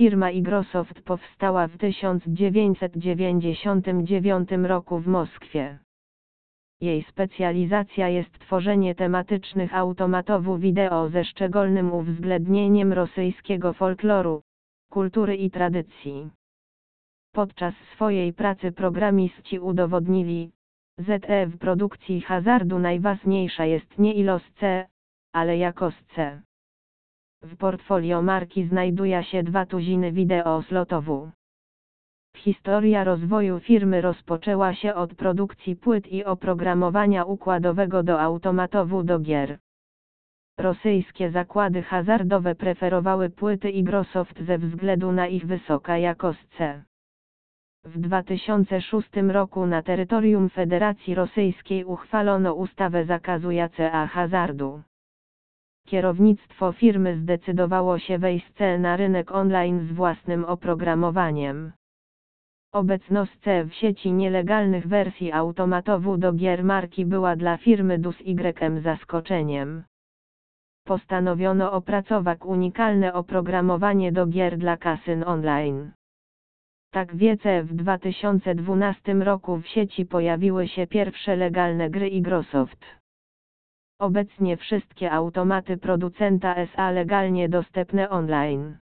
Firma Igrosoft powstała w 1999 roku w Moskwie. Jej specjalizacja jest tworzenie tematycznych automatów wideo ze szczególnym uwzględnieniem rosyjskiego folkloru, kultury i tradycji. Podczas swojej pracy programiści udowodnili, ZE w produkcji hazardu najważniejsza jest nie ilość C, ale jakość C. W portfolio marki znajduje się dwa tuziny wideo slotowu. Historia rozwoju firmy rozpoczęła się od produkcji płyt i oprogramowania układowego do automatowu do gier. Rosyjskie zakłady hazardowe preferowały płyty Igrosoft ze względu na ich wysoka jakość. W 2006 roku na terytorium Federacji Rosyjskiej uchwalono ustawę zakazującą hazardu. Kierownictwo firmy zdecydowało się wejść na rynek online z własnym oprogramowaniem. Obecność w sieci nielegalnych wersji automatowu do gier marki była dla firmy DUS Y zaskoczeniem. Postanowiono opracować unikalne oprogramowanie do gier dla kasyn online. Tak wiece w 2012 roku w sieci pojawiły się pierwsze legalne gry Igrosoft. Obecnie wszystkie automaty producenta SA legalnie dostępne online.